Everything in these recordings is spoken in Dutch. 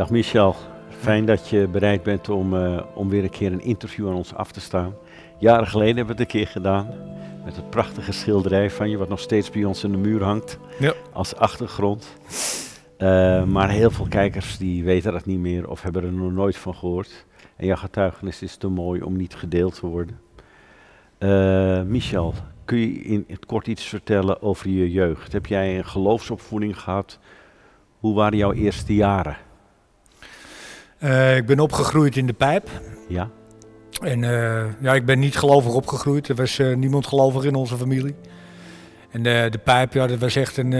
Dag Michel, fijn dat je bereid bent om, eh, om weer een keer een interview aan ons af te staan. Jaren geleden hebben we het een keer gedaan. Met het prachtige schilderij van je, wat nog steeds bij ons in de muur hangt. Ja. Als achtergrond. Eh, maar heel veel kijkers die weten dat niet meer of hebben er nog nooit van gehoord. En jouw getuigenis is te mooi om niet gedeeld te worden. Eh, Michel, kun je in het kort iets vertellen over je jeugd? Heb jij een geloofsopvoeding gehad? Hoe waren jouw eerste jaren? Eh, ik ben opgegroeid in de pijp. Ja? En eh, ja, ik ben niet gelovig opgegroeid. Er was eh, niemand gelovig in onze familie. En de, de pijp, ja, dat was echt een,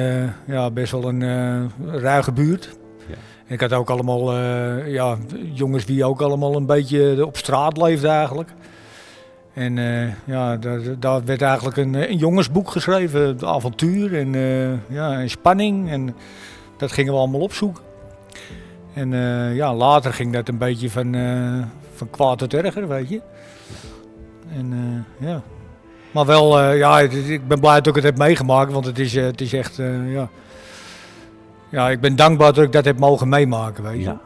ja, best wel een ruige buurt. Ja. En ik had ook allemaal ja, jongens die ook allemaal een beetje op straat leefden eigenlijk. En ja, daar, daar werd eigenlijk een, een jongensboek geschreven. Avontuur en, ja, en spanning. En dat gingen we allemaal opzoeken. En eh, ja, later ging dat een beetje van, eh, van kwaad tot erger, weet je. En eh, ja. Maar wel, ja, ik ben blij dat ik het heb meegemaakt, want het is, het is echt, ja. Ja, ik ben dankbaar dat ik dat heb mogen meemaken, weet je. Ja.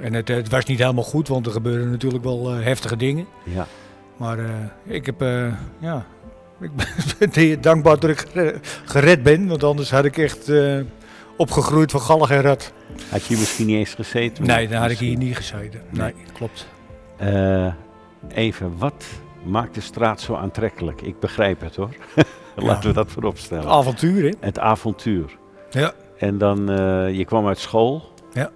En het, het was niet helemaal goed, want er gebeuren natuurlijk wel heftige dingen. Ja. Maar ik heb, ja, ik ben dankbaar dat ik gere- gered ben, want anders had ik echt opgegroeid van gallig en rat. Had je hier misschien niet eens gezeten? Nee, dan had ik hier niet gezeten. Nee, klopt. Eh, even, wat maakt de straat zo aantrekkelijk? Ik begrijp het hoor. Laten we dat voorop stellen. Avontuur, hè? Het avontuur. Ja. En dan, eh, je kwam uit school. Ja.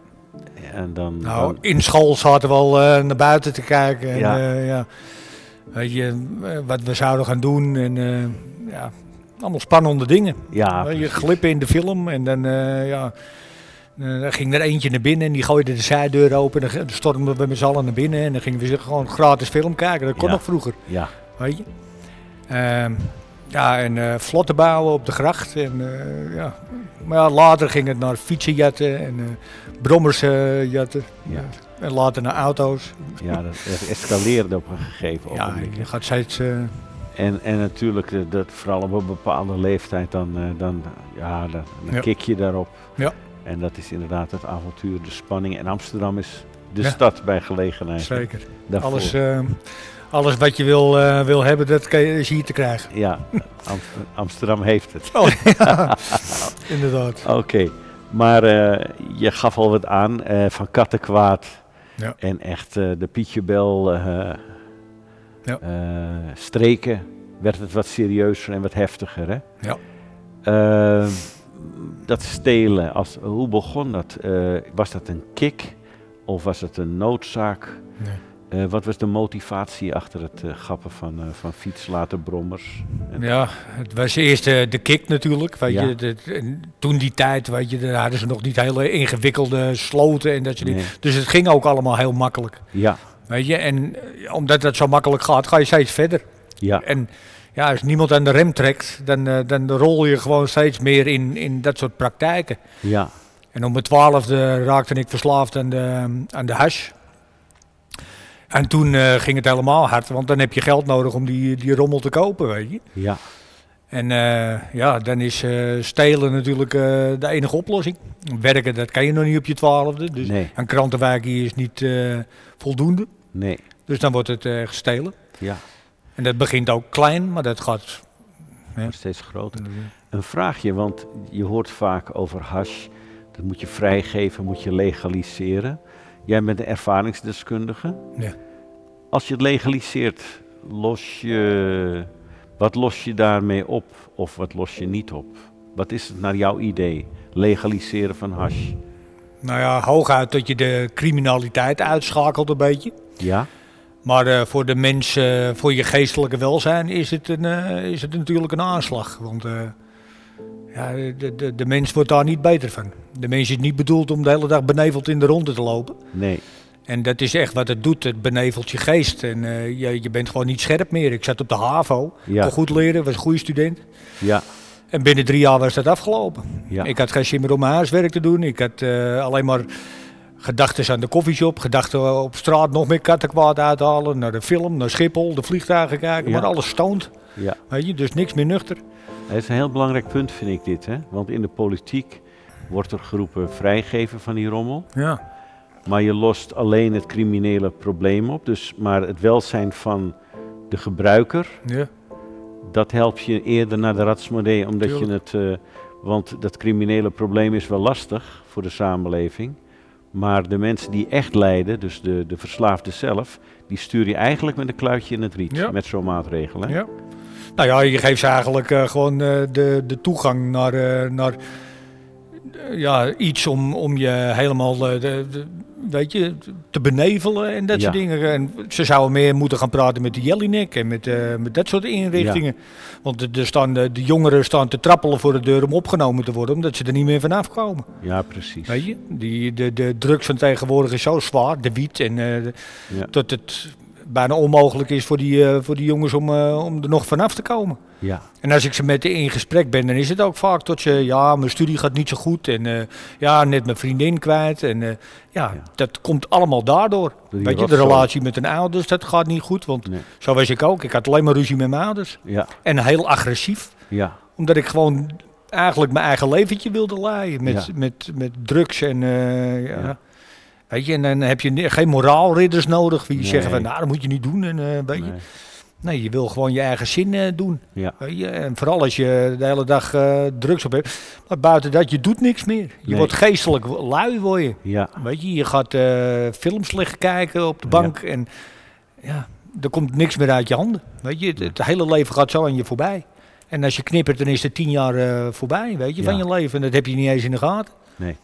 En dan, Nou, dan- in school zaten we al eh, naar buiten te kijken. En, Ja. ja. ja. Weet je, wat we zouden gaan doen. En eh, ja, allemaal spannende dingen. ja, Weet je glippen in de film. En dan, eh, ja, eh, dan ging er eentje naar binnen en die gooide de zijdeur open. En dan stormden we met z'n allen naar binnen. En dan gingen we gewoon gratis film kijken. Dat kon Ja. nog vroeger, Ja, weet je. Ehm, ja, en eh vlotten bouwen op de gracht. En, eh, ja. Maar ja, later ging het naar fietsenjatten en eh brommers eh, jatten. Ja. En later naar auto's. ja, dat, escaleerde op een gegeven Ja, ogenblik. je gaat steeds... En, en natuurlijk, eh, dat, vooral op een bepaalde leeftijd, dan, eh, dan, ja, dan, dan Ja. kik je daarop. Ja. En dat is inderdaad het avontuur, de spanning. En Amsterdam is de Ja. stad bij gelegenheid. zeker. Daarvoor. Alles, eh, alles wat je wil, eh, wil hebben, dat kan je, is hier te krijgen. Ja, Am- Amsterdam heeft het. Oh, ja, inderdaad. Oké, maar je gaf al wat aan van kattenkwaad. Ja. En echt de Pietjebel Ja. eh, streken werd het wat serieuzer en wat heftiger. Hè? Ja. Eh, dat stelen, als, hoe begon dat? Eh, was dat een kick of was het een noodzaak? Nee. Eh, wat was de motivatie achter het gappen van, van fiets, later brommers? Ja, het was eerst de kick natuurlijk. Weet Ja. je, toen die tijd, weet je, daar hadden ze nog niet hele ingewikkelde sloten en dat soort dingen. Nee. Dus het ging ook allemaal heel makkelijk. Ja, Weet je, en eh, omdat dat zo makkelijk gaat, ga je steeds verder. ja, En ja, als niemand aan de rem trekt, dan, eh, dan rol je gewoon steeds meer in, in dat soort praktijken. ja, En om mijn twaalfde raakte ik verslaafd aan de, aan de hash. En toen eh, ging het helemaal hard, want dan heb je geld nodig om die, die rommel te kopen, weet je. ja, En ja, dan is stelen natuurlijk de enige oplossing. Werken, dat kan je nog niet op je twaalfde. Dus nee, een krantenwijk hier is niet voldoende. Nee, Dus dan wordt het eh gestelen. ja, En dat begint ook klein, maar dat gaat... wordt steeds groter. Een vraagje, want je hoort vaak over hash. Dat moet je vrijgeven, moet je legaliseren. Jij bent een ervaringsdeskundige. Ja. Als je het legaliseert, los je, wat los je daarmee op of wat los je niet op? Wat is het naar jouw idee, legaliseren van hash? Nou ja, hooguit dat je de criminaliteit uitschakelt een beetje. Ja, Maar eh, voor de mens, eh, voor je geestelijke welzijn is het, een, eh, is het natuurlijk een aanslag. Want ja, de, de, de mens wordt daar niet beter van. De mens is niet bedoeld om de hele dag beneveld in de ronde te lopen. nee, En dat is echt wat het doet. Het benevelt je geest. En je, je bent gewoon niet scherp meer. Ik zat op de HAVO, Ja. kon goed leren, was een goede student. ja, En binnen drie jaar was dat afgelopen. ja, Ik had geen zin meer om mijn huiswerk te doen. Ik had alleen maar gedachten aan de koffieshop. Gedachten op straat nog meer kattenkwaad uithalen. Naar de film, naar Schiphol, de vliegtuigen kijken. Ja. Maar alles stoont. ja. Weet je, dus niks meer nuchter. Het is een heel belangrijk punt, vind ik dit. Hè? Want in de politiek wordt er geroepen vrijgeven van die rommel. Ja. Maar je lost alleen het criminele probleem op. Dus, maar het welzijn van de gebruiker, Ja. dat helpt je eerder naar de ratsmodee. Omdat je het. eh, want dat criminele probleem is wel lastig voor de samenleving. Maar de mensen die echt lijden, dus de, de verslaafde zelf, die stuur je eigenlijk met een kluitje in het riet. Ja. Met zo'n maatregel. Hè? Ja. Nou ja, je geeft ze eigenlijk eh, gewoon eh, de, de toegang naar, eh, naar ja, iets om, om je helemaal de, de- weet je, te benevelen en dat soort dingen. En ze zouden meer moeten gaan praten met de Jellinek en met, eh, met dat soort inrichtingen. Want er- staan, de, jongeren staan te trappelen voor de deur om opgenomen te worden, omdat ze er niet meer vanaf komen. Ja, precies. Weet je, die, de, de drugs van tegenwoordig is zo zwaar, de wiet, en Ja. dat het bijna onmogelijk is voor die, eh, voor die jongens om, eh, om er nog vanaf te komen. Ja, En als ik ze met in gesprek ben, dan is het ook vaak dat ze, ja, mijn studie gaat niet zo goed en eh, ja, net mijn vriendin kwijt. En ja, Ja. dat komt allemaal daardoor. Weet je, de relatie met hun ouders, dat gaat niet goed, want nee. zo was ik ook. Ik had alleen maar ruzie met mijn ouders. ja, En heel agressief, ja, omdat ik gewoon eigenlijk mijn eigen leventje wilde leiden met, Ja. met, met drugs en ja. Weet je, en dan heb je geen moraalridders nodig die Nee. zeggen van, nou, dat moet je niet doen. En, eh, weet je. nee. Nee, je wil gewoon je eigen zin eh, doen. ja, Weet je, en vooral als je de hele dag eh, drugs op hebt. Maar buiten dat, je doet niks meer. Je Nee. wordt geestelijk lui, word je. ja, Weet je, je gaat films liggen kijken op de bank. En ja, er komt niks meer uit je handen. Weet je, het, het hele leven gaat zo aan je voorbij. En als je knippert, dan is er tien jaar voorbij, weet je, van je leven. En dat heb je niet eens in de gaten. nee.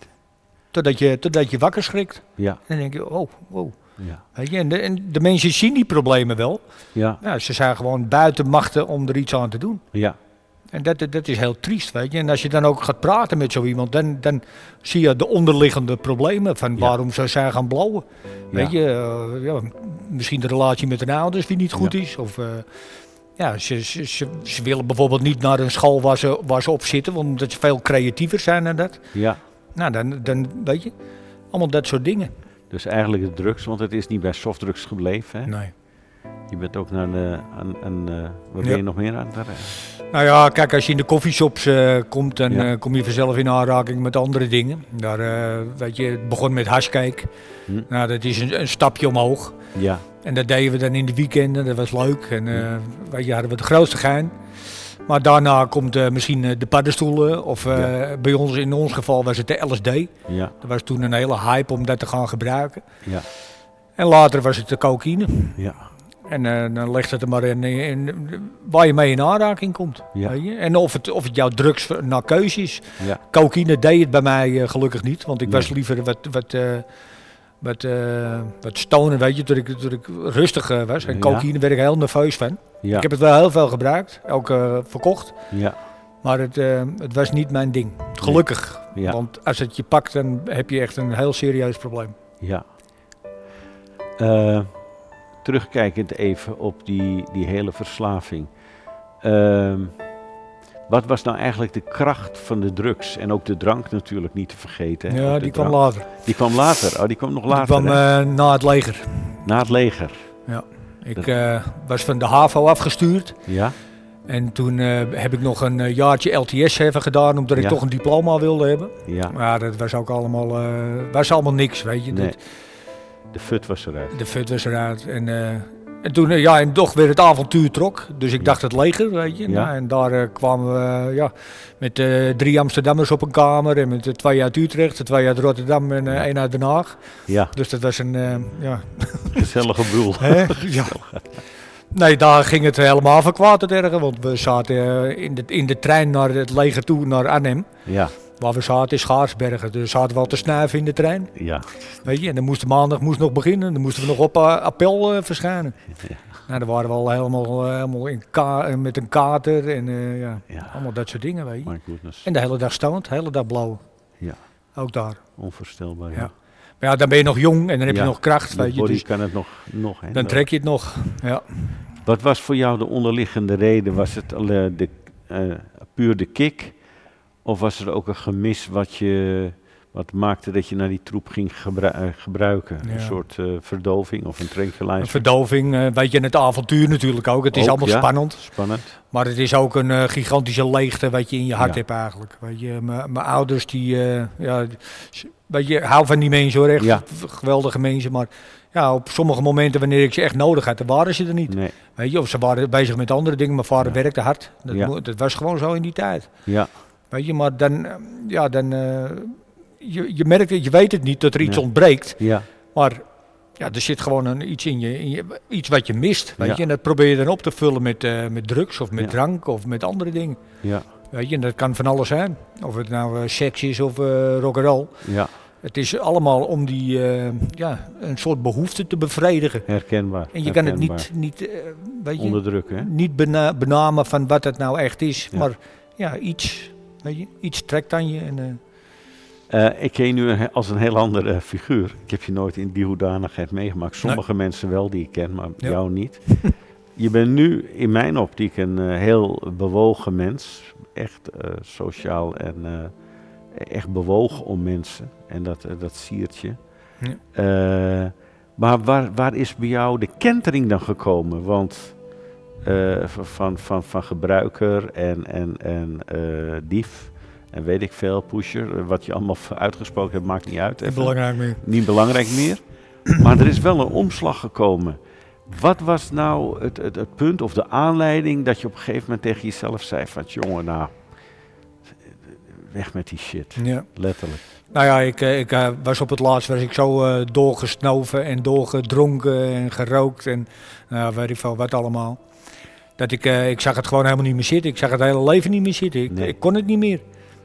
Totdat je, totdat je wakker schrikt. Ja, En dan denk je, oh, wow. ja, Weet je, en, de, en de mensen zien die problemen wel. ja, Ja, ze zijn gewoon buiten machten om er iets aan te doen. ja, En dat, dat- dat is heel triest, weet je. En als je dan ook gaat praten met zo iemand, dan, dan zie je de onderliggende problemen van waarom ze zijn gaan blowen. Weet je, eh, ja, misschien de relatie met hun ouders die niet goed is. Of eh, ja, ze, ze, ze, ze willen bijvoorbeeld niet naar een school waar ze, waar ze op zitten, omdat ze veel creatiever zijn dan dat. ja. Nou, dan, dan weet je, allemaal dat soort dingen. Dus eigenlijk de drugs, want het is niet bij softdrugs gebleven. Hè? Nee. Je bent ook naar de, aan, aan, eh, ben je nog meer aan het? Nou ja, kijk, als je in de koffieshops eh, komt, dan Ja. eh, kom je vanzelf in aanraking met andere dingen. Daar, eh, weet je, het begon met hashcake. Hm. Nou, dat is een, een stapje omhoog. Ja, En dat deden we dan in de weekenden, dat was leuk. En eh, weet je, hadden we de grootste gein. Maar daarna komt eh, misschien eh, de paddenstoelen. Of eh, Ja. bij ons, in ons geval was het de LSD. ja, Er was toen een hele hype om dat te gaan gebruiken. ja, En later was het de cocaïne. ja, En dan ligt het er maar in, in, waar je mee in aanraking komt. Ja. Weet je? En of het, of het jouw drugs naar keuze is. ja, Cocaïne deed het bij mij gelukkig niet. Want ik Nee. was liever wat, wat, eh, wat, wat stonen, weet je, toen ik, toen ik rustig eh, was. En Ja. cocaïne werd ik heel nerveus van. ja, Ik heb het wel heel veel gebruikt, ook eh, verkocht. ja, Maar het, het was niet mijn ding. Gelukkig. ja, Want als het je pakt, dan heb je echt een heel serieus probleem. ja. Terugkijkend even op die, die hele verslaving. Wat was nou eigenlijk de kracht van de drugs? En ook de drank natuurlijk niet te vergeten. Ja, die kwam later. Die kwam later. Oh, die kwam nog Die later. kwam hè? eh, na het leger. Na het leger. Ik eh, was van de HAVO afgestuurd. Ja, En toen eh, heb ik nog een jaartje LTS even gedaan, omdat ik Ja. toch een diploma wilde hebben. ja. Maar dat was ook allemaal, was allemaal niks, weet je. Nee. Dat- De fut was eruit. de fut was eruit. En, en toen, eh, ja, en toch weer het avontuur trok. Dus ik dacht het leger, weet je. Ja. Nou, en daar eh, kwamen we ja, met eh, drie Amsterdammers op een kamer. En met twee uit Utrecht, twee uit Rotterdam en één uit Den Haag. Ja, Dus dat was een, ja, gezellige boel. Ja. Nee, daar ging het helemaal verkwaad erger. Want we zaten in, de, in de trein naar het leger toe, naar Arnhem. Ja, Waar we zaten in Schaarsbergen. Dus zaten we al te snuiven in de trein. ja, Weet je, en dan moest de maandag moest nog beginnen. Dan moesten we nog op eh, appel eh, verschijnen. Ja. Nou, dan waren we al helemaal, eh, helemaal in ka met een kater en ja, ja. allemaal dat soort dingen, weet je. Goodness. En de hele dag stoned, de hele dag blauw. Ja. Ook daar. Onvoorstelbaar. Ja. Maar ja, dan ben je nog jong en dan heb Ja. je nog kracht, weet je. Dus kan het nog, nog hè, dan trek je het nog. Ja. Wat was voor jou de onderliggende reden? Was het de, puur de kick? Of was er ook een gemis wat, je, wat maakte dat je naar die troep ging gebru- eh, gebruiken? Een soort eh, verdoving of een tranquilizer? Een verdoving, eh, weet je, en het avontuur natuurlijk ook. Het is Ook, allemaal ja. spannend. Spannend. Maar het is ook een gigantische leegte wat je in je hart Ja. hebt eigenlijk. Weet je, mijn ouders die, ja, weet je, hou van die mensen hoor, echt geweldige mensen. Maar ja, op sommige momenten wanneer ik ze echt nodig had, dan waren ze er niet. Nee. Weet je, of ze waren bezig met andere dingen. Mijn vader werkte hard. Dat, dat was gewoon zo in die tijd. Ja. Weet je, maar dan, eh, ja, dan, eh, je, je merkt het, je weet het niet dat er iets Nee. ontbreekt. Ja. Maar ja, er zit gewoon een, iets in je, in je, iets wat je mist. Weet Ja. je, en dat probeer je dan op te vullen met, eh, met drugs of met Ja. drank of met andere dingen. Ja. Weet je, en dat kan van alles zijn. Of het nou seks is of eh rock'n'roll. Ja. Het is allemaal om die, ja, een soort behoefte te bevredigen. Herkenbaar. En je kan het niet, niet, weet je, onderdrukken. Niet bena- benamen van wat het nou echt is. Ja. Maar ja, iets, weet je, iets trekt aan je. En, eh, Eh, ik ken je nu als een heel andere eh, figuur. Ik heb je nooit in die hoedanigheid meegemaakt. Sommige mensen wel die ik ken, maar Ja. jou niet. je bent nu in mijn optiek een heel bewogen mens. Echt sociaal en echt bewogen om mensen. En dat, dat siert je. Ja. Maar waar, waar is bij jou de kentering dan gekomen? Want van, van, van gebruiker en, en, en eh, dief en weet ik veel, pusher, eh, wat je allemaal uitgesproken hebt, maakt niet uit. niet belangrijk meer. Niet belangrijk meer. Maar er is wel een omslag gekomen. Wat was nou het, het, het punt of de aanleiding dat je op een gegeven moment tegen jezelf zei van jongen, nou, weg met die shit. Ja. Letterlijk. Nou ja, ik, eh, ik eh, was op het laatst was ik zo eh, doorgesnoven en doorgedronken en gerookt en nou, weet ik veel wat allemaal. Dat ik, eh, ik zag het gewoon helemaal niet meer zitten. Ik zag het hele leven niet meer zitten. Ik, Nee. ik kon het niet meer.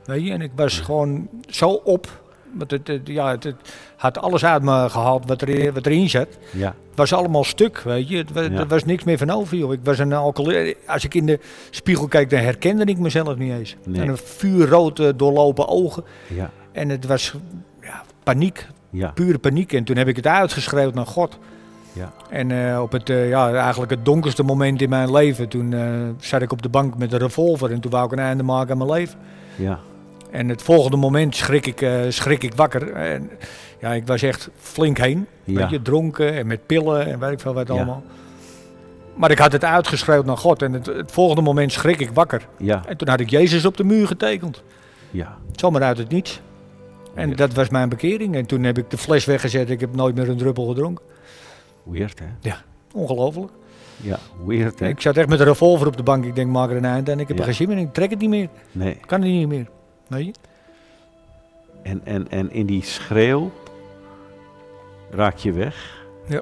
Weet je? En ik was gewoon zo op. Want het, het- ja, het, het had alles uit me gehaald wat, er, wat erin zat. Ja, Het was allemaal stuk, weet je. Het, wa- Ja. Er was niks meer van over, joh. Ik was een alcoholist. Als ik in de spiegel keek, dan herkende ik mezelf niet eens. Nee. En een vuurrood eh, doorlopen ogen. ja, En het was ja, paniek, pure paniek. En toen heb ik het uitgeschreeuwd naar God. Ja, En eh, op het, eh, ja, eigenlijk het donkerste moment in mijn leven, toen eh, zat ik op de bank met een revolver en toen wou ik een einde maken aan mijn leven. ja, En het volgende moment schrik ik, schrik ik wakker. En, ja, ik was echt flink heen. ja, Weet je, dronken en met pillen en weet ik veel wat Ja. allemaal. Maar ik had het uitgeschreeuwd naar God en het, het volgende moment schrik ik wakker. ja, En toen had ik Jezus op de muur getekend. ja. Zomaar uit het niets. En Ja. dat was mijn bekering. En toen heb ik de fles weggezet. Ik heb nooit meer een druppel gedronken. Weird, hè? Ongelooflijk. Ja, weird, hè? Ik zat echt met een revolver op de bank. Ik denk, maak er een eind. En ik heb Ja. geen zin meer in. Ik trek het niet meer. Nee. Kan het niet meer. Je? En, en, en in die schreeuw raak je weg. Ja.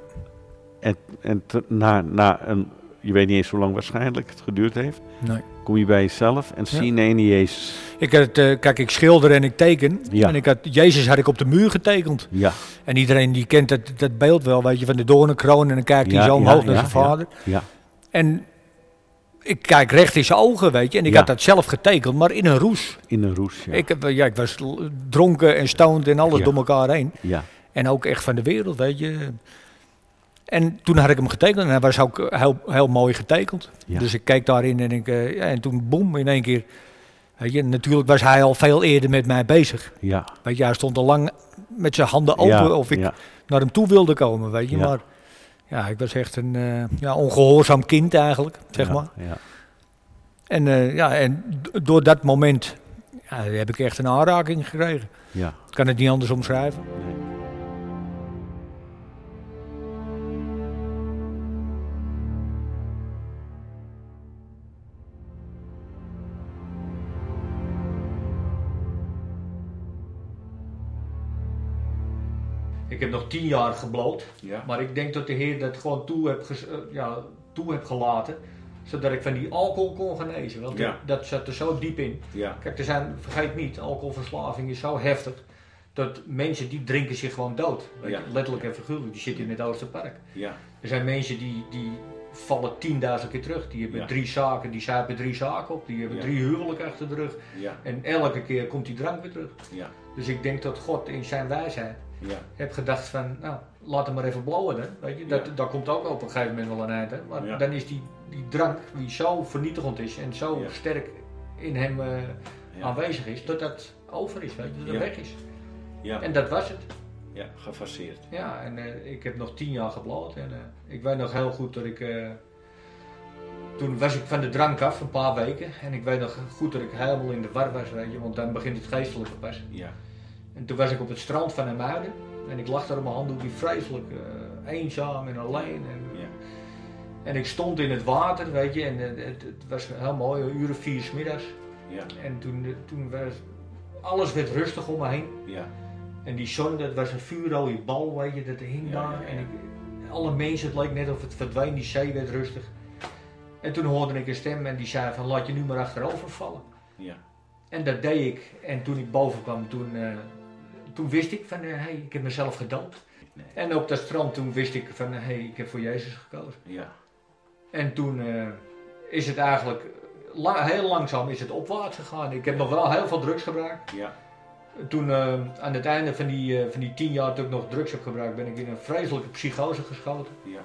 En, en te- na, na een, je weet niet eens hoe lang waarschijnlijk het geduurd heeft, Nee. Kom je bij jezelf en Ja. zie nee, niet Jezus. Ik had, eh, kijk, ik schilder en ik teken. Ja. En ik had, Jezus had ik op de muur getekend. Ja, En iedereen die kent dat, dat beeld wel, weet je, van de doornenkroon. En dan kijkt hij Ja, zo ja, omhoog naar ja, zijn vader. ja, En ik kijk recht in zijn ogen, weet je. En ik Ja. had dat zelf getekend, maar in een roes. in een roes. Ja. Ik, heb, ja, ik was dronken en stoned en alles Ja. door elkaar heen. ja, En ook echt van de wereld, weet je. En toen had ik hem getekend en hij was ook heel, heel mooi getekend. Ja. Dus ik keek daarin en, ik, eh, ja, en toen boem in één keer. Weet je, natuurlijk was hij al veel eerder met mij bezig. ja. Weet je, hij stond al lang met zijn handen open ja, of ik naar hem toe wilde komen, weet je. Maar ja, ik was echt een eh, ja, ongehoorzaam kind eigenlijk, zeg maar. Ja, En, eh, ja, en d- door dat moment ja, heb ik echt een aanraking gekregen. ja. Ik kan het niet anders omschrijven. Nee. Ik heb nog tien jaar gebloot. Ja. Maar ik denk dat de Heer dat gewoon toe heb, eh, ja, toe heb gelaten. Zodat ik van die alcohol kon genezen. Want Ja. dat, zat er zo diep in. Ja, Kijk, er zijn, vergeet niet, alcoholverslaving is zo heftig. Dat mensen die drinken zich gewoon dood. Ja. letterlijk en figuurlijk. Die zitten in het Oosterpark. ja, Er zijn mensen die, die vallen 10.000 keer terug. Die hebben drie zaken, die zuipen drie zaken op. Die hebben drie huwelijken achter de rug. En elke keer komt die drank weer terug. Dus ik denk dat God in zijn wijsheid ja, heb gedacht van, nou, laat hem maar even blowen. Hè. Weet je, dat, Ja. dat komt ook op een gegeven moment wel een eind. Hè. Maar Ja. dan is die, die drank die zo vernietigend is en zo sterk in hem eh, aanwezig is, dat dat over is, weet je, dat weg is. ja, En dat was het. ja, gefaseerd. Ja, en eh, ik heb nog tien jaar gebloot en eh, ik weet nog heel goed dat ik... toen was ik van de drank af, een paar weken. En ik weet nog goed dat ik helemaal in de war was, weet je, want dan begint het geestelijke pas. Ja, En toen was ik op het strand van Hermuiden. En ik lag daar op mijn handdoekje vreselijk eh, eenzaam en alleen. En, Ja. en ik stond in het water, weet je. En eh, het, het was heel mooi, een uur of vier 's middags. Ja. En toen, eh, toen was alles werd rustig om me heen. Ja. En die zon, dat was een vuurrode bal, weet je, dat hing Ja, daar. En ik, alle mensen, het leek net of het verdween, die zee werd rustig. En toen hoorde ik een stem en die zei van, laat je nu maar achterover vallen. Ja. En dat deed ik. En toen ik boven kwam, toen, toen wist ik van, hé, hey, ik heb mezelf gedood. Nee. En op dat strand toen wist ik van, hé, hey, ik heb voor Jezus gekozen. Ja. En toen eh, is het eigenlijk, la- heel langzaam is het opwaarts gegaan. Ik heb nog wel heel veel drugs gebruikt. Ja. Toen eh, aan het einde van die, eh, van die tien jaar dat ik nog drugs heb gebruikt, ben ik in een vreselijke psychose geschoten. Ja.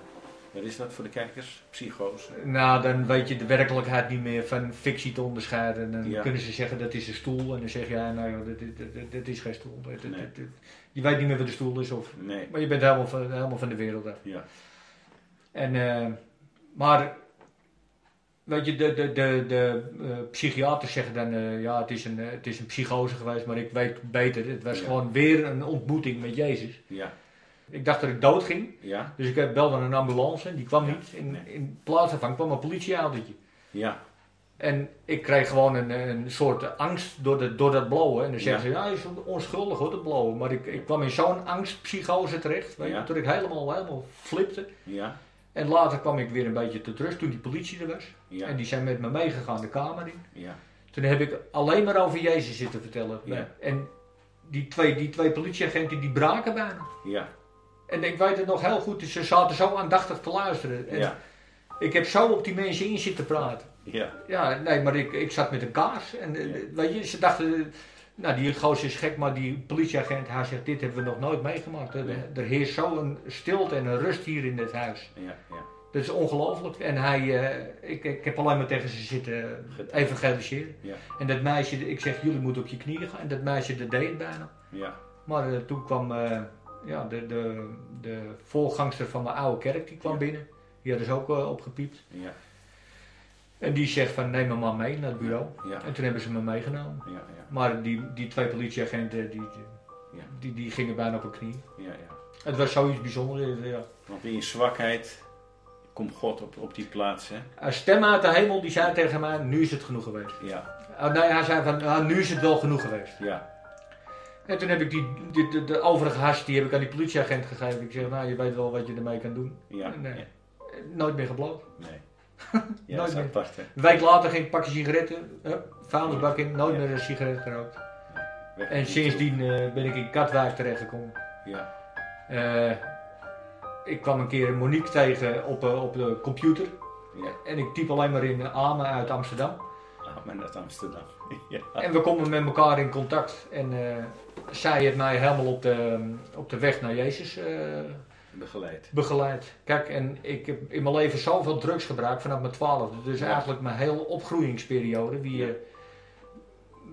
Wat is dat voor de kijkers? Psychose. Nou, dan weet je de werkelijkheid niet meer van fictie te onderscheiden. Dan Ja. kunnen ze zeggen dat is een stoel en dan zeg jij, nou joh, dit is geen stoel. Nee. Je weet niet meer wat de stoel is, of, Nee. maar je bent helemaal van, helemaal van de wereld af. Ja. En, eh, maar, weet je, de, de, de, de eh, psychiaters zeggen dan, eh, ja, het is, een, het is een psychose geweest, maar ik weet beter. Het was Ja. gewoon weer een ontmoeting met Jezus. Ja. Ik dacht dat ik dood ging, Ja. dus ik heb- belde een ambulance, die kwam Ja, niet. In, nee. in plaats daarvan kwam een politieautootje. Ja. En ik kreeg gewoon een, een soort angst door, de, door dat blowen. En dan zeggen Ja. ze, ja, is onschuldig hoor, dat blowen. Maar ik, ik kwam in zo'n angstpsychose terecht, weet je, Ja. toen ik helemaal, helemaal flipte. Ja. En later kwam ik weer een beetje tot rust toen die politie er was. Ja. En die zijn met me meegegaan de kamer in. Ja. Toen heb ik alleen maar over Jezus zitten vertellen. Ja. En die twee, die twee politieagenten die braken bijna. Ja. En ik weet het nog heel goed, ze zaten zo aandachtig te luisteren. En Ja. Ik heb zo op die mensen in zitten praten. Ja. Ja, nee, maar ik, ik zat met een kaars. En eh, Ja. weet je, ze dachten, nou die gozer is gek, maar die politieagent, hij zegt, dit hebben we nog nooit meegemaakt. Er, er heerst zo'n stilte en een rust hier in dit huis. Ja. Ja. Dat is ongelooflijk. En hij, eh, ik, ik heb alleen maar tegen ze zitten evangeliseren. Ja. En dat meisje, ik zeg, jullie moeten op je knieën gaan. En dat meisje, dat deed het bijna. Ja. Maar eh, toen kwam ja, de, de, de voorgangster van mijn oude kerk, die kwam Ja. binnen. Die hadden ze ook eh, opgepiept. Ja. En die zegt van, neem me maar mee naar het bureau. Ja. En toen hebben ze me meegenomen. Ja. Ja. Maar die, die twee politieagenten, die, die, Ja. die, die gingen bijna op hun knie. Ja. Ja. Het was zoiets bijzonders. Ja. Want in je zwakheid komt God op, op die plaats, hè? Een stem uit de hemel die zei tegen mij, nu is het genoeg geweest. Ja. Oh, nee, hij zei van, nou, nu is het wel genoeg geweest. Ja. En toen heb ik die, die- de, de overige has, die heb ik aan die politieagent gegeven. Ik zeg, nou, je weet wel wat je ermee kan doen. Ja. Eh, Nooit meer gebloot. Nee. Ja, dat Nooit meer. Een week later ging ik pakken sigaretten, hup, vuilnisbak in, nooit Ja. meer een sigaret gerookt. En sindsdien eh, ben ik in Katwijk terechtgekomen. Ja. Eh, ik kwam een keer Monique tegen op, eh, op de computer. Ja. En ik typ alleen maar in Amen uit Amsterdam. Maar naar Amsterdam. ja. En we komen met elkaar in contact. En eh, zij heeft mij helemaal op de, op de weg naar Jezus eh, Begeleid. begeleid. Kijk, en ik heb in mijn leven zoveel drugs gebruikt vanaf mijn twaalfde. Dus Ja. eigenlijk mijn hele opgroeingsperiode. Die, je-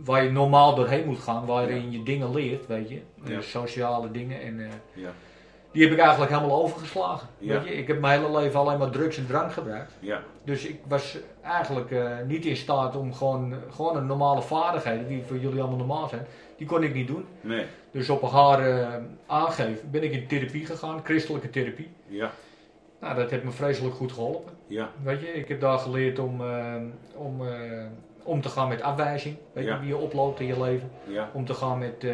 waar je normaal doorheen moet gaan. Waarin je dingen leert, weet je. Ja. Eh, sociale dingen. En, Ja. Die heb ik eigenlijk helemaal overgeslagen. Ja. Weet je? Ik heb mijn hele leven alleen maar drugs en drank gebruikt. Ja. Dus ik was eigenlijk eh, niet in staat om gewoon, gewoon een normale vaardigheden, die voor jullie allemaal normaal zijn, die kon ik niet doen. Nee. Dus op haar eh, aangeven ben ik in therapie gegaan, christelijke therapie. Ja. Nou, dat heeft me vreselijk goed geholpen. Ja. Weet je, ik heb daar geleerd om, eh, om, om te gaan met afwijzing, weet Ja. je, wie je oploopt in je leven. Ja. Om te gaan met eh,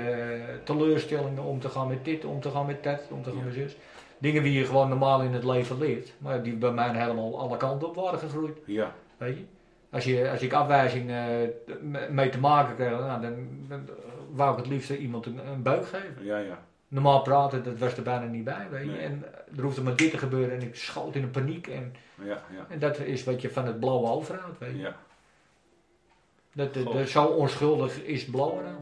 teleurstellingen, om te gaan met dit, om te gaan met dat, om te gaan met zus. Dingen die je gewoon normaal in het leven leert, maar die bij mij helemaal alle kanten op waren gegroeid. Ja. Weet je? Als, je, als ik afwijzing eh, me- mee te maken kreeg, nou, dan, dan wou ik het liefst iemand een, een buik geven. Ja. Ja. Normaal praten, dat was er bijna niet bij. Weet je? Nee. En er hoefde maar dit te gebeuren en ik schoot in een paniek. En, Ja. Ja. en dat is wat je van het blauwe overhoudt. Weet je? Ja. Dat, dat, Goh. dat zo onschuldig is blauwe nou.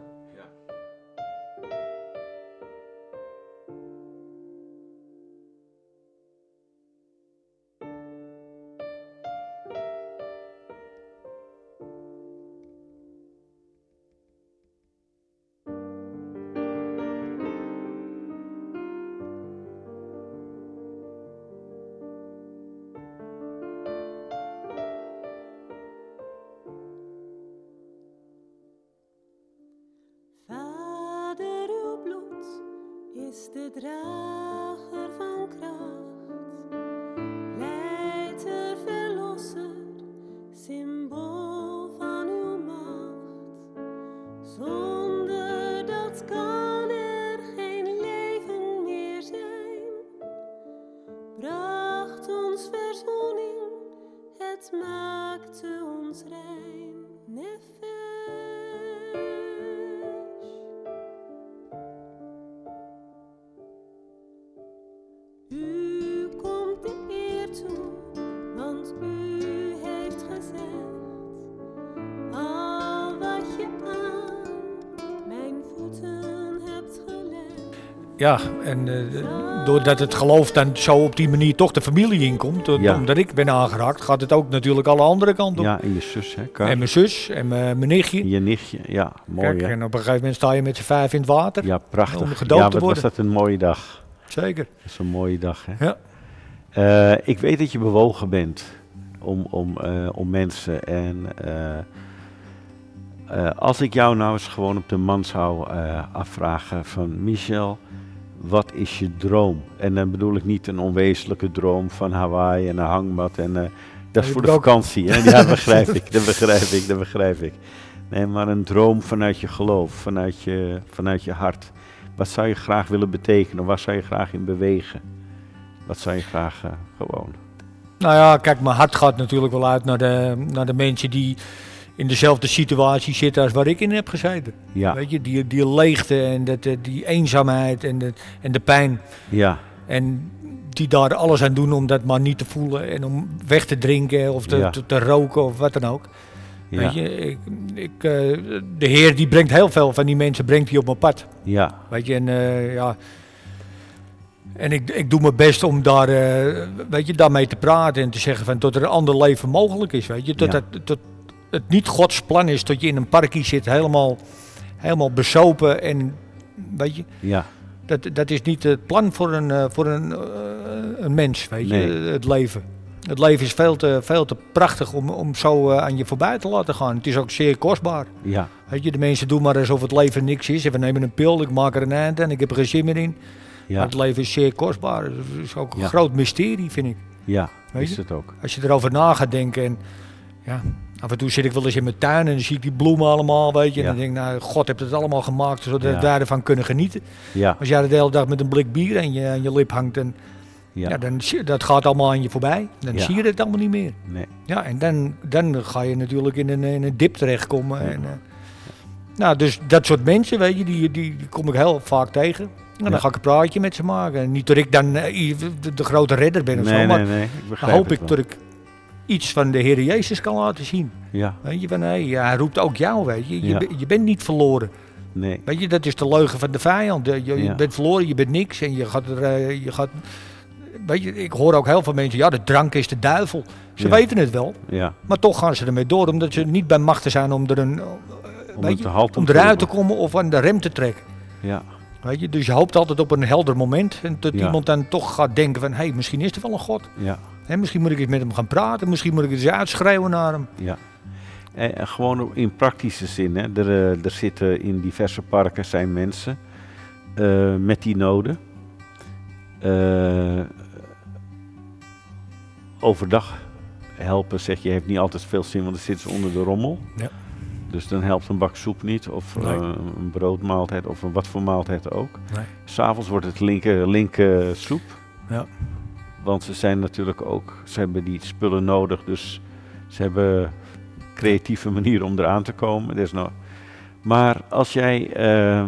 De Ja, en eh, doordat het geloof dan zo op die manier toch de familie inkomt, Ja. omdat ik ben aangeraakt, gaat het ook natuurlijk alle andere kanten op. Ja, en je zus, hè? En mijn zus en mijn, mijn nichtje. Je nichtje, ja, mooi Kijk, hè? en op een gegeven moment sta je met z'n vijf in het water. Ja, om prachtig. gedoopt ja, te wat was worden. dat een mooie dag. Zeker. Dat is een mooie dag, hè? Ja. Eh, ik weet dat je bewogen bent om, om, eh, om mensen. En eh, eh, als ik jou nou eens gewoon op de man zou eh, afvragen van Michel, wat is je droom? En dan bedoel ik niet een onwezenlijke droom van Hawaii en een hangmat. En, eh, dat is voor de vakantie. Hè? Ja, begrijp ik, dat begrijp ik, dat begrijp ik. Nee, maar een droom vanuit je geloof, vanuit je, vanuit je hart. Wat zou je graag willen betekenen? Waar zou je graag in bewegen? Wat zou je graag eh, gewoon? Nou ja, kijk, mijn hart gaat natuurlijk wel uit naar de, naar de mensen die in dezelfde situatie zitten als waar ik in heb gezeten. Ja, Weet je, die, die leegte en dat, eh, die eenzaamheid en de, en de pijn. ja, En die daar alles aan doen om dat maar niet te voelen en om weg te drinken of te, Ja. te, te roken of wat dan ook. ja, Weet je, ik, ik, eh, de Heer die brengt heel veel van die mensen brengt hij op mijn pad. ja, Weet je, en eh, ja. En ik, ik doe mijn best om daar, weet je, daarmee te praten en te zeggen van dat er een ander leven mogelijk is. Weet je, Ja. het, dat het niet Gods plan is dat je in een parkje zit helemaal, helemaal besopen en weet je, ja, dat, dat is niet het plan voor een, eh, voor een, eh, een mens, weet je, Nee. het leven. Het leven is veel te, veel te prachtig om, om zo eh, aan je voorbij te laten gaan. Het is ook zeer kostbaar. ja, Weet je, de mensen doen maar alsof het leven niks is. En we nemen een pil, ik maak er een eind en ik heb er geen zin meer in. Maar ja, het leven is zeer kostbaar. Het is ook een Ja. groot mysterie, vind ik. ja, Weet is je? het ook. Als je erover na gaat denken. En ja, af en toe zit ik wel eens in mijn tuin en dan zie ik die bloemen allemaal, weet je. En dan denk ik, nou, God heeft het allemaal gemaakt zodat we daarvan kunnen genieten. Ja, Als jij de hele dag met een blik bier aan je, aan je lip hangt, en, ja. ja, dan dat gaat allemaal aan je voorbij. Dan Ja. zie je het allemaal niet meer. nee, Ja, en dan, dan ga je natuurlijk in een, in een dip terechtkomen. Ja. En, eh, nou, dus dat soort mensen, weet je, die, die, die kom ik heel vaak tegen. En dan ga ik een praatje met ze maken. En niet dat ik dan eh, de, grote redder ben of nee, zo, maar nee, nee, ik dan hoop ik dat ik iets van de Heer Jezus kan laten zien. Ja, Weet je, van hij roept ook jou, weet je. Je, Ja. je bent niet verloren. nee, Weet je, dat is de leugen van de vijand. Je, je Ja. bent verloren, je bent niks en je gaat er, eh, je gaat... Weet je, ik hoor ook heel veel mensen, ja, de drank is de duivel. Ze Ja. weten het wel. ja, Maar toch gaan ze ermee door, omdat ze niet bij machten zijn om, er een, eh, om weet je, om eruit te komen of aan de rem te trekken. Ja, Weet je? Dus je hoopt altijd op een helder moment. En dat Ja. iemand dan toch gaat denken van, hé, hey, misschien is er wel een God. ja, Misschien moet ik eens met hem gaan praten. Misschien moet ik eens uitschreeuwen naar hem. ja. En, en gewoon in praktische zin, hè. Er, eh, er zitten in diverse parken zijn mensen eh, met die noden. Eh, overdag helpen, zeg je, heeft niet altijd veel zin, want dan zitten ze onder de rommel. Ja. Dus dan helpt een bak soep niet, of Nee. eh, een broodmaaltijd, of een wat voor maaltijd ook. Nee. S'avonds wordt het linker, linker soep. Ja. Want ze zijn natuurlijk ook, ze hebben die spullen nodig, dus ze hebben creatieve manieren om eraan te komen. Dus nou, maar als jij, eh,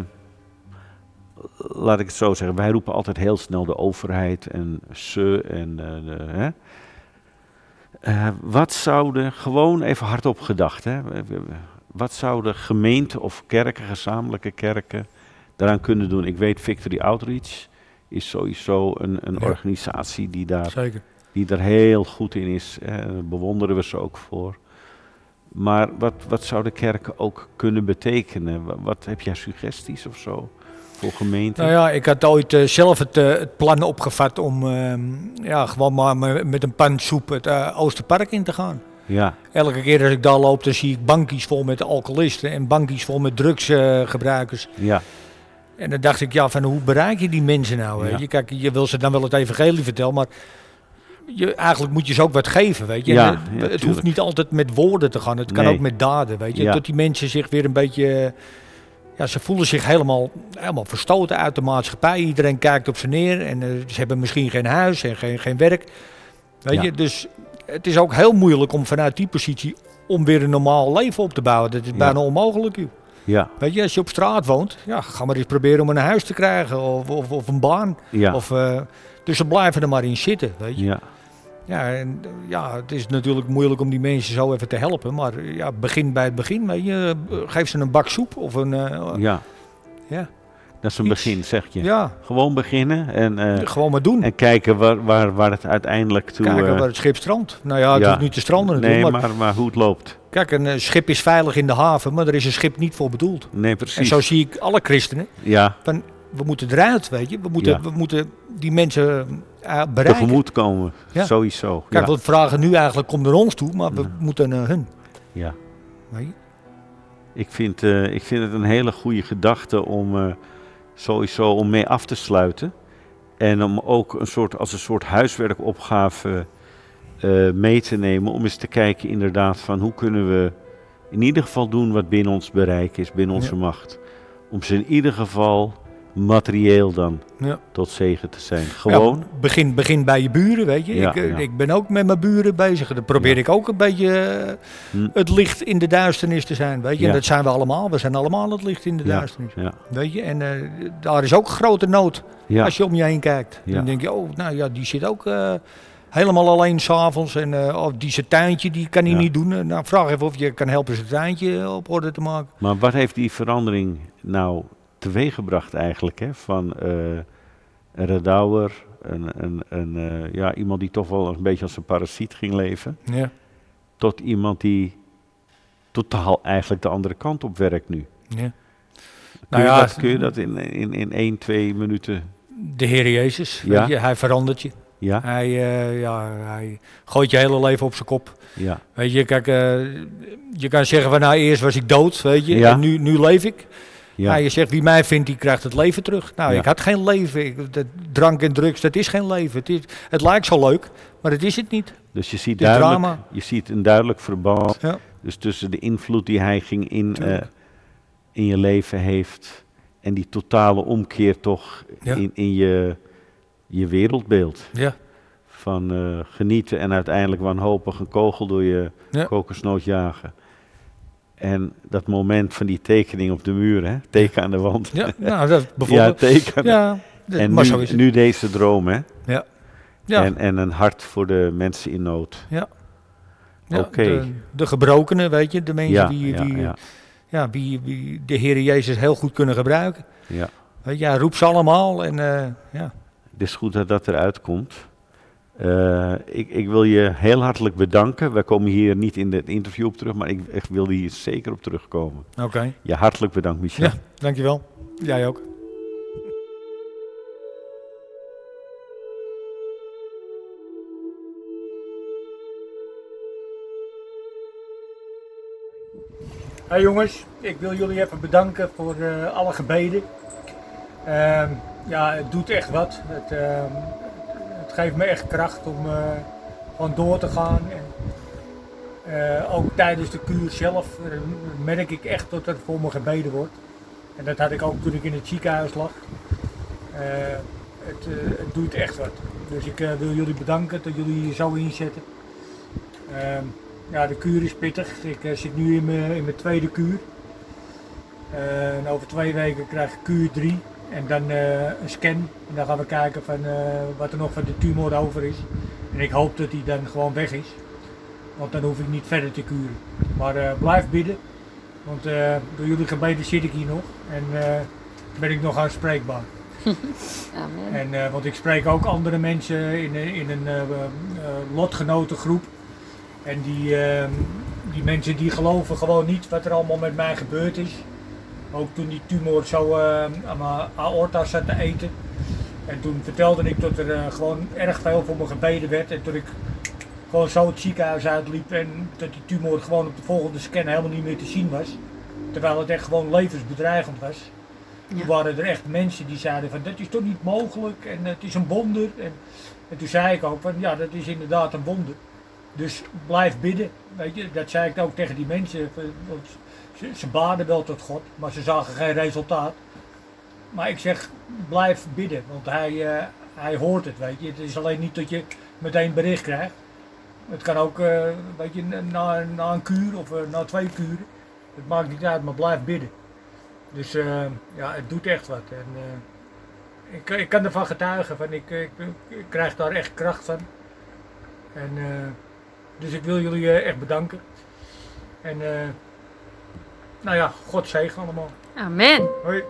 laat ik het zo zeggen, wij roepen altijd heel snel de overheid en ze en eh, de, hè. Eh, wat zouden, gewoon even hardop gedacht, hè, wat zouden gemeenten of kerken, gezamenlijke kerken, daaraan kunnen doen? Ik weet Victory Outreach is sowieso een, een Ja. organisatie die daar, Zeker. die daar heel goed in is. Hè, en daar bewonderen we ze ook voor. Maar wat, wat zouden kerken ook kunnen betekenen? Wat, wat heb jij suggesties of zo voor gemeenten? Nou ja, ik had ooit eh, zelf het, eh, het plan opgevat om ehm, ja, gewoon maar me- met een pan soep het eh, Oosterpark in te gaan. ja, Elke keer als ik daar loop, dan zie ik bankies vol met alcoholisten en bankies vol met drugsgebruikers. ja, En dan dacht ik, ja, van hoe bereik je die mensen nou? Ja. Je, kijk, je wil ze dan wel het evangelie vertellen, maar je, eigenlijk moet je ze ook wat geven, weet je. Ja, En, eh, het hoeft niet altijd met woorden te gaan, het kan Nee. ook met daden, weet je. Dat die mensen zich weer een beetje, ja, ze voelen zich helemaal, helemaal verstoten uit de maatschappij. Iedereen kijkt op ze neer en eh, ze hebben misschien geen huis en geen, geen werk. Weet je, dus het is ook heel moeilijk om vanuit die positie om weer een normaal leven op te bouwen. Dat is bijna onmogelijk, joh. Ja, Weet je, als je op straat woont, ja, ga maar eens proberen om een huis te krijgen of, of, of een baan. ja, Of, eh, dus ze blijven er maar in zitten, weet je. ja, Ja, en, ja, het is natuurlijk moeilijk om die mensen zo even te helpen. Maar ja, begin bij het begin, weet je. Geef ze een bak soep of een... eh, ja. ja. Dat is een Iets. begin, zeg je. ja, Gewoon beginnen en, eh, gewoon maar doen. en kijken waar, waar, waar het uiteindelijk toe... Kijken eh, waar het schip strandt. Nou ja, het ja. hoeft niet te stranden natuurlijk. nee, maar, maar, maar hoe het loopt. kijk, een eh, schip is veilig in de haven, maar er is een schip niet voor bedoeld. Nee, En precies. zo zie ik alle christenen. Ja, We moeten eruit, weet je. We moeten, Ja. we moeten die mensen eh, bereiken. tegemoet komen. Ja. Sowieso. Kijk, we vragen nu eigenlijk kom naar ons toe, maar we moeten naar hun. ja. Weet je? Ik vind, ik vind het een hele goede gedachte om sowieso om mee af te sluiten. En om ook een soort, als een soort huiswerkopgave eh, mee te nemen. Om eens te kijken inderdaad van hoe kunnen we in ieder geval doen wat binnen ons bereik is, binnen onze Ja. macht. Om ze in ieder geval materieel dan Ja. tot zegen te zijn. Gewoon. Ja, begin, begin bij je buren, weet je. Ja, ik, eh, ik ben ook met mijn buren bezig. Dan probeer ik ook een beetje eh, Hm. het licht in de duisternis te zijn, weet je. Ja. En dat zijn we allemaal. We zijn allemaal het licht in de duisternis. Weet je, en eh, daar is ook grote nood ja, als je om je heen kijkt. Dan denk je, oh, nou ja, die zit ook eh, helemaal alleen s'avonds. En eh, of die zijn tuintje, die kan hij Ja. niet doen. Eh, Nou, vraag even of je kan helpen zijn tuintje op orde te maken. Maar wat heeft die verandering nou teweeggebracht eigenlijk? Hè? Van eh, een redouwer, een, een, een, eh, ja, iemand die toch wel een beetje als een parasiet ging leven, Ja, tot iemand die totaal eigenlijk de andere kant op werkt nu. ja. Kun, Nou je, ja, dat, kun je dat in, in, in één, twee minuten? De Heer Jezus, Ja. weet je, hij verandert je. Ja, Hij, eh, ja, hij gooit je hele leven op zijn kop. ja, Weet je, kijk, je kan zeggen van nou eerst was ik dood, weet je, Ja. en nu, nu leef ik. Ja. ja, je zegt wie mij vindt, die krijgt het leven terug. Nou, Ja. ik had geen leven. Ik, dat, drank en drugs, dat is geen leven. Het, is, het lijkt zo leuk, maar het is het niet. Dus je ziet, duidelijk, drama. je ziet een duidelijk verband Ja. dus tussen de invloed die hij ging in, eh, in je leven heeft en die totale omkeer toch in, in je, je wereldbeeld. Ja, Van eh, genieten en uiteindelijk wanhopig een kogel door je kokosnoot jagen. En dat moment van die tekening op de muur, hè? teken aan de wand. ja nou, dat ja, bijvoorbeeld. teken. Ja, en nu, deze droom, hè? ja, En, en een hart voor de mensen in nood. ja, oké. de, de gebrokenen, weet je, de mensen Ja, die, ja, die, ja, ja, wie, wie de Heer Jezus heel goed kunnen gebruiken. ja. Weet je, roept ze allemaal en eh, ja. Het is goed dat dat eruit komt. Eh, ik, ik wil je heel hartelijk bedanken. Wij komen hier niet in het interview op terug, maar ik echt wil hier zeker op terugkomen. Oké, Ja, hartelijk bedankt, Michel. Ja. dankjewel. Jij ook. Hey jongens, ik wil jullie even bedanken voor eh, alle gebeden. Ehm, ja, het doet echt wat. Het, ehm, het geeft me echt kracht om eh, gewoon door te gaan. En, eh, ook tijdens de kuur zelf eh, merk ik echt dat er voor me gebeden wordt. En dat had ik ook toen ik in het ziekenhuis lag. Het, het doet echt wat. Dus ik wil jullie bedanken dat jullie hier zo inzetten. Ehm, ja, de kuur is pittig. Ik zit nu in mijn, in mijn tweede kuur. Over twee weken krijg ik kuur 3 en dan eh, een scan. En dan gaan we kijken van, eh, wat er nog van de tumor over is. En ik hoop dat die dan gewoon weg is. Want dan hoef ik niet verder te kuren. Maar eh, blijf bidden. Want door jullie gebeden zit ik hier nog. En ben ik nog aanspreekbaar. Amen. En, want ik spreek ook andere mensen in, een- in een eh, eh, lotgenotengroep. En die, die mensen die geloven gewoon niet wat er allemaal met mij gebeurd is. Ook toen die tumor zo eh, aan mijn aorta zat te eten. En toen vertelde ik dat er eh, gewoon erg veel voor me gebeden werd. En toen ik gewoon zo het ziekenhuis uitliep en dat die tumor gewoon op de volgende scan helemaal niet meer te zien was. Terwijl het echt gewoon levensbedreigend was. Toen Ja. waren er echt mensen die zeiden van dat is toch niet mogelijk en het is een wonder. En, en toen zei ik ook van ja, dat is inderdaad een wonder. Dus blijf bidden. Weet je, dat zei ik ook tegen die mensen. want Ze, ze baden wel tot God, maar ze zagen geen resultaat. Maar ik zeg, blijf bidden, want hij, eh, hij hoort het, weet je. Het is alleen niet dat je meteen bericht krijgt. Het kan ook, eh, weet je, na, na een kuur of eh, na twee kuren. Het maakt niet uit, maar blijf bidden. Dus ja, het doet echt wat. En, ik, ik kan ervan getuigen, van, ik, ik, ik krijg daar echt kracht van. En, dus ik wil jullie echt bedanken. En nou ja, God zegen allemaal. Amen. Hoi.